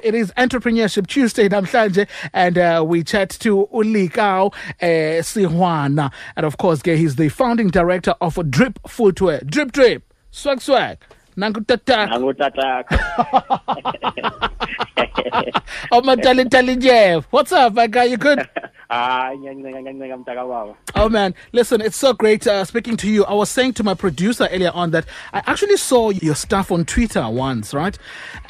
It is Entrepreneurship Tuesday namhlanje and uh, we chat to Uli Ulikao uh, Sehoana and of course he's the founding director of Drip Footwear. Drip Drip. Swag swag. Nangutata. Nangotataka. Oh my darling darling Jeff. What's up my guy? You good? Ah, ngiyanceka mntaka baba. Oh man, listen, it's so great uh, speaking to you. I was saying to my producer earlier on that I actually saw your stuff on Twitter once, right?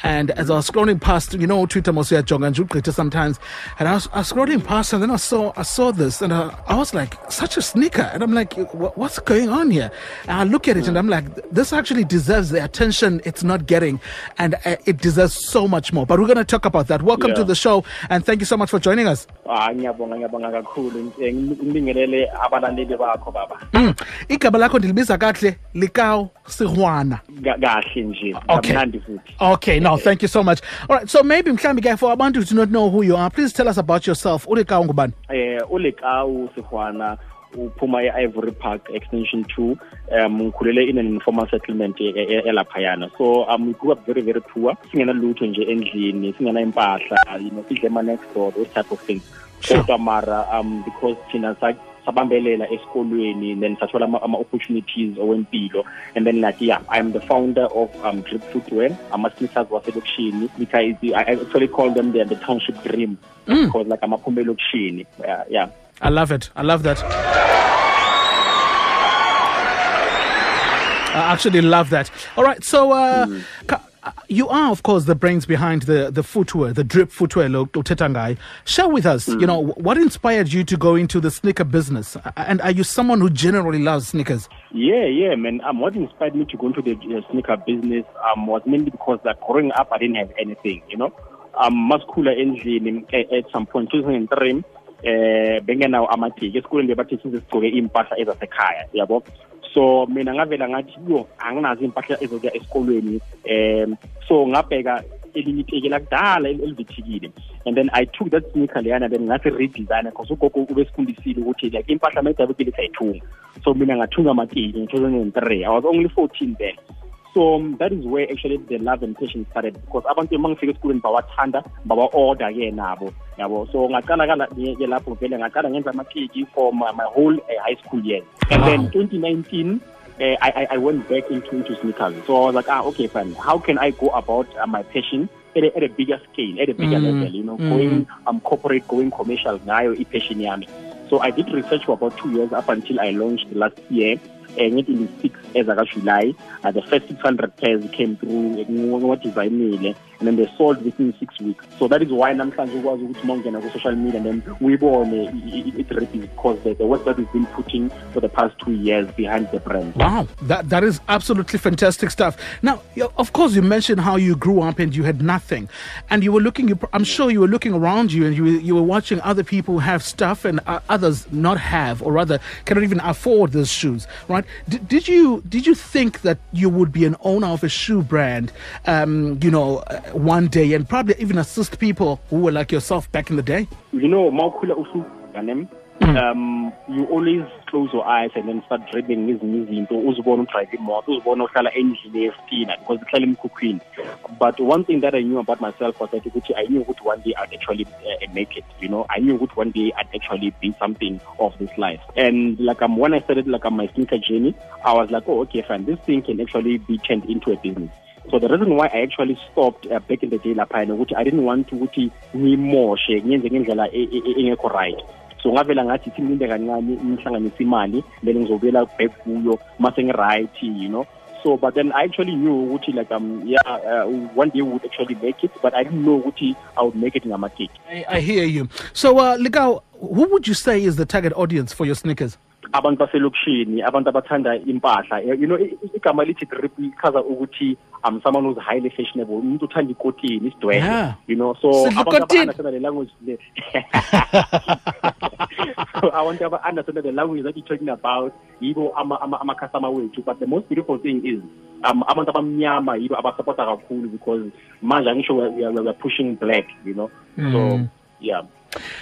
And as I was scrolling past, you know, Twitter must be and Twitter sometimes, and I was, I was scrolling past, and then I saw I saw this, and I, I was like, such a sneaker, and I'm like, what's going on here? And I look at it, and I'm like, this actually deserves the attention it's not getting, and uh, it deserves so much more. But we're going to talk about that. Welcome to the show, and thank you so much for joining us. Ah, ngiyabonga ngiyabonga kakhulu. Eh, Ngibingelele abalaleli bakho baba. Mm. igaba lakho ndilibiza kahle likaw sihwana Kahle nje. Okay. Kamnandi futhi. okay now thank you so much all right so maybe mhlambi ke for abantu who do not know who you are please tell us about yourself ulikaw ngubani Eh ulekawu sihwana uphuma e-Ivory Park Extension two um ngikhulele in an informal settlement e- e- elaphayana so um grew up very very poor singena lutho nje endlini singena impahla you know sidle ema next door those type of things Sure. kodwa mara um because thina sa- sabambelela esikolweni then sathola ama- ama-opportunities owempilo. And then like yeah i'm the founder of um, drip footwear ama-sneakers waselokishini because i I actually call them the, the township dream. Because like amaphume elokishini yeah, yeah. I love it. I love that. I actually love that. All right, so uh, uh, you are, of course, the brains behind the, the footwear, the drip footwear, look, Tetangai. Share with us, you know, what inspired you to go into the sneaker business? And are you someone who generally loves sneakers? Yeah, yeah, man. Um, what inspired me to go into the uh, sneaker business um, was mainly because like growing up, I didn't have anything, you know. Um, maskula endlini at, at some point, 2003, eh bengenawo amatiki esikoleni bebathi size sigcoke impahla ezasekhaya yabo so mina ngavela ngathi yo anginazo impahla ezokuya esikolweni um so ngabheka elinye iteki lakudala elivithikile and then i took that sneaker leyana then ngathi redesign because ugogo ubesifundisile ukuthi like impahla mayidabukile sayithunga so mina ngathunga amateki ngo-2003 i was only 14 then so um, that is where actually the love and passion started because abantu uma ngifika esikoleni bawathanda bawa-order ke nabo yabo so ngaqala ke lapho vele ngaqala ngenza amakeki for my, my whole uh, high school years and then 2019 uh, I, I- I went back into, into sneakers. So I was like, ah, okay, fine. How can I go about uh, my passion at a, at a bigger scale, at a bigger Mm, level, you know, mm. going um, corporate, going commercial, nayo i-passion yami. So I did research for about two years up until I launched last year. nge-26 ezakajulayi uh, the first 600 pairs came through ngiwadesignile and then they sold within six weeks. So that is why namhlanje ukwazi ukuthi uma ungena ku-social media and then we uyibone it because the, the work that we've been putting for the past two years behind the brand. Wow, that that is absolutely fantastic stuff. Now, of course, you mentioned how you grew up and you had nothing, and you were looking. I'm sure you were looking around you, and you were- you were watching other people have stuff and uh, others not have, or rather, cannot even afford those shoes. Right? Did, did you did you think that you would be an owner of a shoe brand, um, you know, one day, and probably even assist people who were like yourself back in the day? You know, mawukhula usuganem, um, you always close your eyes and then start dreaming ngezinye uzibona udrive imoto uzibona uhlala endlini yesitina because uhlala emkhukhwini. But one thing that i knew about myself was that ukuthi i knew ukuthi one day i'd actually uh, make it you know. I knew ukuthi one day i'd actually be something of this life. And like um, when i started like um, my sneaker journey i was like oh okay fine. This thing can actually be turned into a business so the reason why I actually stopped uh, back in the day laphayana ukuthi I didn't want ukuthi ngimoshe ngiyenze ngendlela engekho right so ngavela ngathi ngilinde kancane ngihlanganise imali then ngizobuyela back kuyo mase ngi-right you know so but then I actually knew ukuthi like um yeah uh, one day would actually make it but I didn't know ukuthi I would make it ngamatiki I, I hear you. So, uh, Ligao, who would you say is the target audience for your sneakers? Abantu baselokishini abantu abathanda impahla. You know igama lithi drip lichaza ukuthi um someone who's highly fashionable. Umuntu uthanda ikotini isidwele Yeah. you know so abantu the language le. So abantu aba-understanda the language that you're talking about yibo ama- ama- ama-customer wethu. But the most beautiful thing is um abantu abamnyama yibo abasupporta kakhulu because manje angisho we are, we are pushing black you know? So yeah.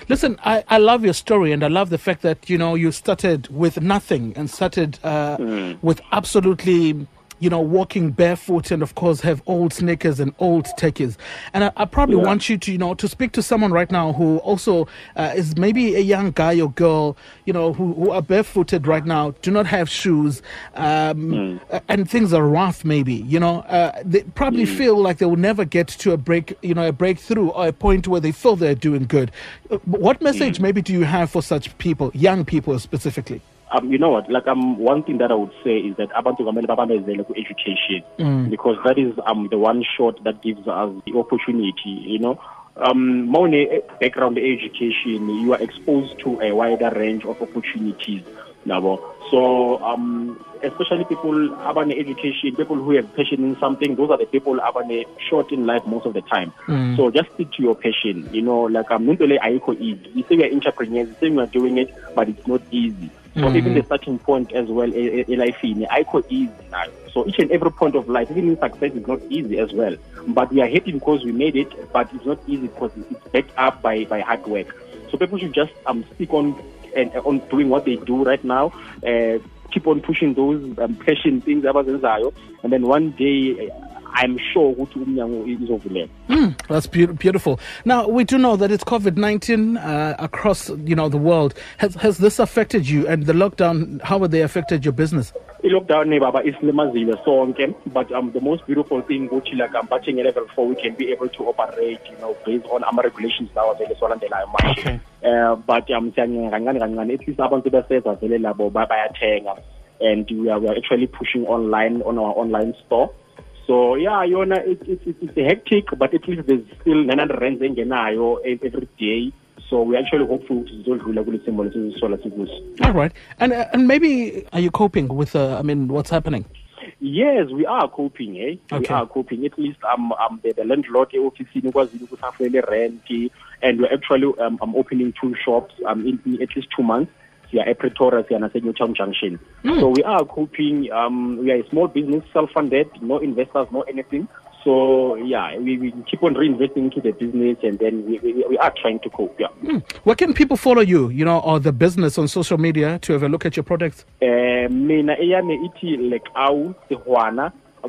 Listen, I, I love your story and I love the fact that, you know, you started with nothing and started uh, with absolutely you know, walking barefoot and, of course, have old sneakers and old techies. And I, I probably Yeah. want you to, you know, to speak to someone right now who also uh, is maybe a young guy or girl, you know, who, who are barefooted right now, do not have shoes, um, uh, and things are rough, maybe, you know, uh, they probably feel like they will never get to a break, you know, a breakthrough or a point where they feel they're doing good. Uh, What message maybe do you have for such people, young people specifically? Um, you know what? Like, um, one thing that I would say is that abantu kumele babambezele ku-education because that is um the one shot that gives us the opportunity. You know, um, more background education, you are exposed to a wider range of opportunities. Yabo. So, um, especially people abane education, people who have passion in something, those are the people abane short in life most of the time. So just stick to your passion. You know, like um, into le ayikho easy. You say we are entrepreneurs, you say we are doing it, but it's not easy. So even the starting point as well, in life, ayikho easy now. So each and every point of life, even success, is not easy as well. But we are happy because we made it, but it's not easy because it's backed up by, by hard work. So people should just um, stick on and on doing what they do right now. Uh, keep on pushing those um, passion things abazenzayo, and then one day, uh, I'm sure ukuthi umnyango izovuleka. Mm, that's beau- beautiful. Now we do know that it's COVID nineteen uh, across you know the world. Has has this affected you and the lockdown? How have they affected your business? i-lockdown ne baba isilimazile sonke but um the most beautiful thing ukuthi like um bathi nge-level four we can be able to operate you know based on ama-regulations lawa vele siwalandelayo manje Okay. uh, but um siyancenga kancane kancane at least abantu besenza vele labo bayathenga and we are, we are actually pushing online on our online store so yeah yona it, it, it, it's hectic but at least there's still 900 rands engenayo every day so we actually hopeful to zizodlula kule simo sikuso All right, and uh, and maybe are you coping with? Uh, I mean, what's happening? Yes, we are coping, eh? We are coping. At least i'm um, um the, the landlord ofisini kwazile ukuthi afele rent and we're actually um, I'm opening two shops um in, in at least two months. We are at Pretoria, we are at Newtown Junction. So we are coping. Um, we are a small business, self-funded, no investors, no anything. So yeah, we, we keep on reinvesting into the business, and then we, we, we are trying to cope. Yeah. Hmm. Where can people follow you? You know, or the business on social media to have a look at your products? Eh, mina eyami ithi like awu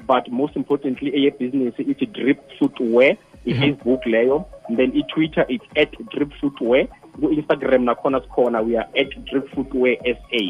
but most importantly eye business ithi drip footwear i-facebook leyo and then i-twitter it's at drip footwear ku-instagram nakhona sikhona we are at drip footwear sa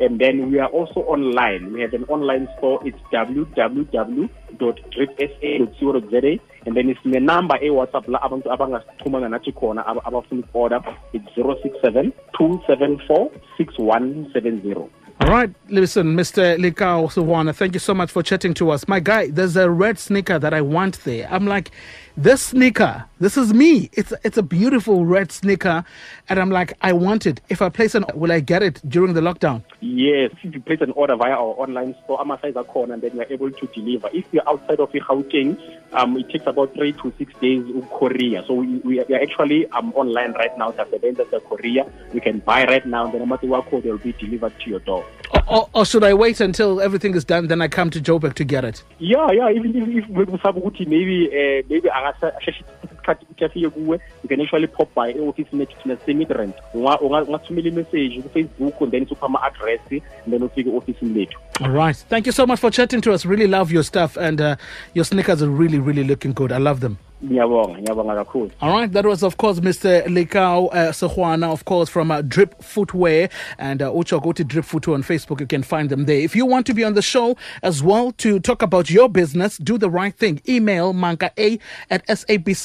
and then we are also online we have an online store it's www www.dripsa.co.za and then sine number e-whatsapp la abantu abangasichumanga nathi khona aba- abafuna uku-order it's 067 274 6170 All right, listen, Mr. Lekau Sehoana, thank you so much for chatting to us. My guy, there's a red sneaker that I want there. I'm like, this sneaker, this is me. It's it's a beautiful red sneaker, and I'm like, I want it. If I place an, will I get it during the lockdown? Yes, if you place an order via our online store, ama-size akhona, and then we are able to deliver. If you're outside of Gauteng, um, it takes about three to six days in courier. So we, we, are, actually um, online right now. So the vendors are Korea. You can buy right now, and then no matter what code, they'll be delivered to your door. Or, or, or should I wait until everything is done, then I come to Joburg to get it? Yeah, yeah. Even if, if maybe uh, maybe angasheshe pop by e-office semi-rent. Ungathumela then ama-address, then ufike e-office lethu. All right. Thank you so much for chatting to us. Really love your stuff, and uh, your sneakers are really, really looking good. I love them. All right, that was, of course, Mr. Lekau uh, Sehoana, of course, from uh, Drip Footwear. And uh, Ucho, go to Drip Footwear on Facebook. You can find them there. If you want to be on the show as well to talk about your business, do the right thing. Email manka a at sabc.co.za.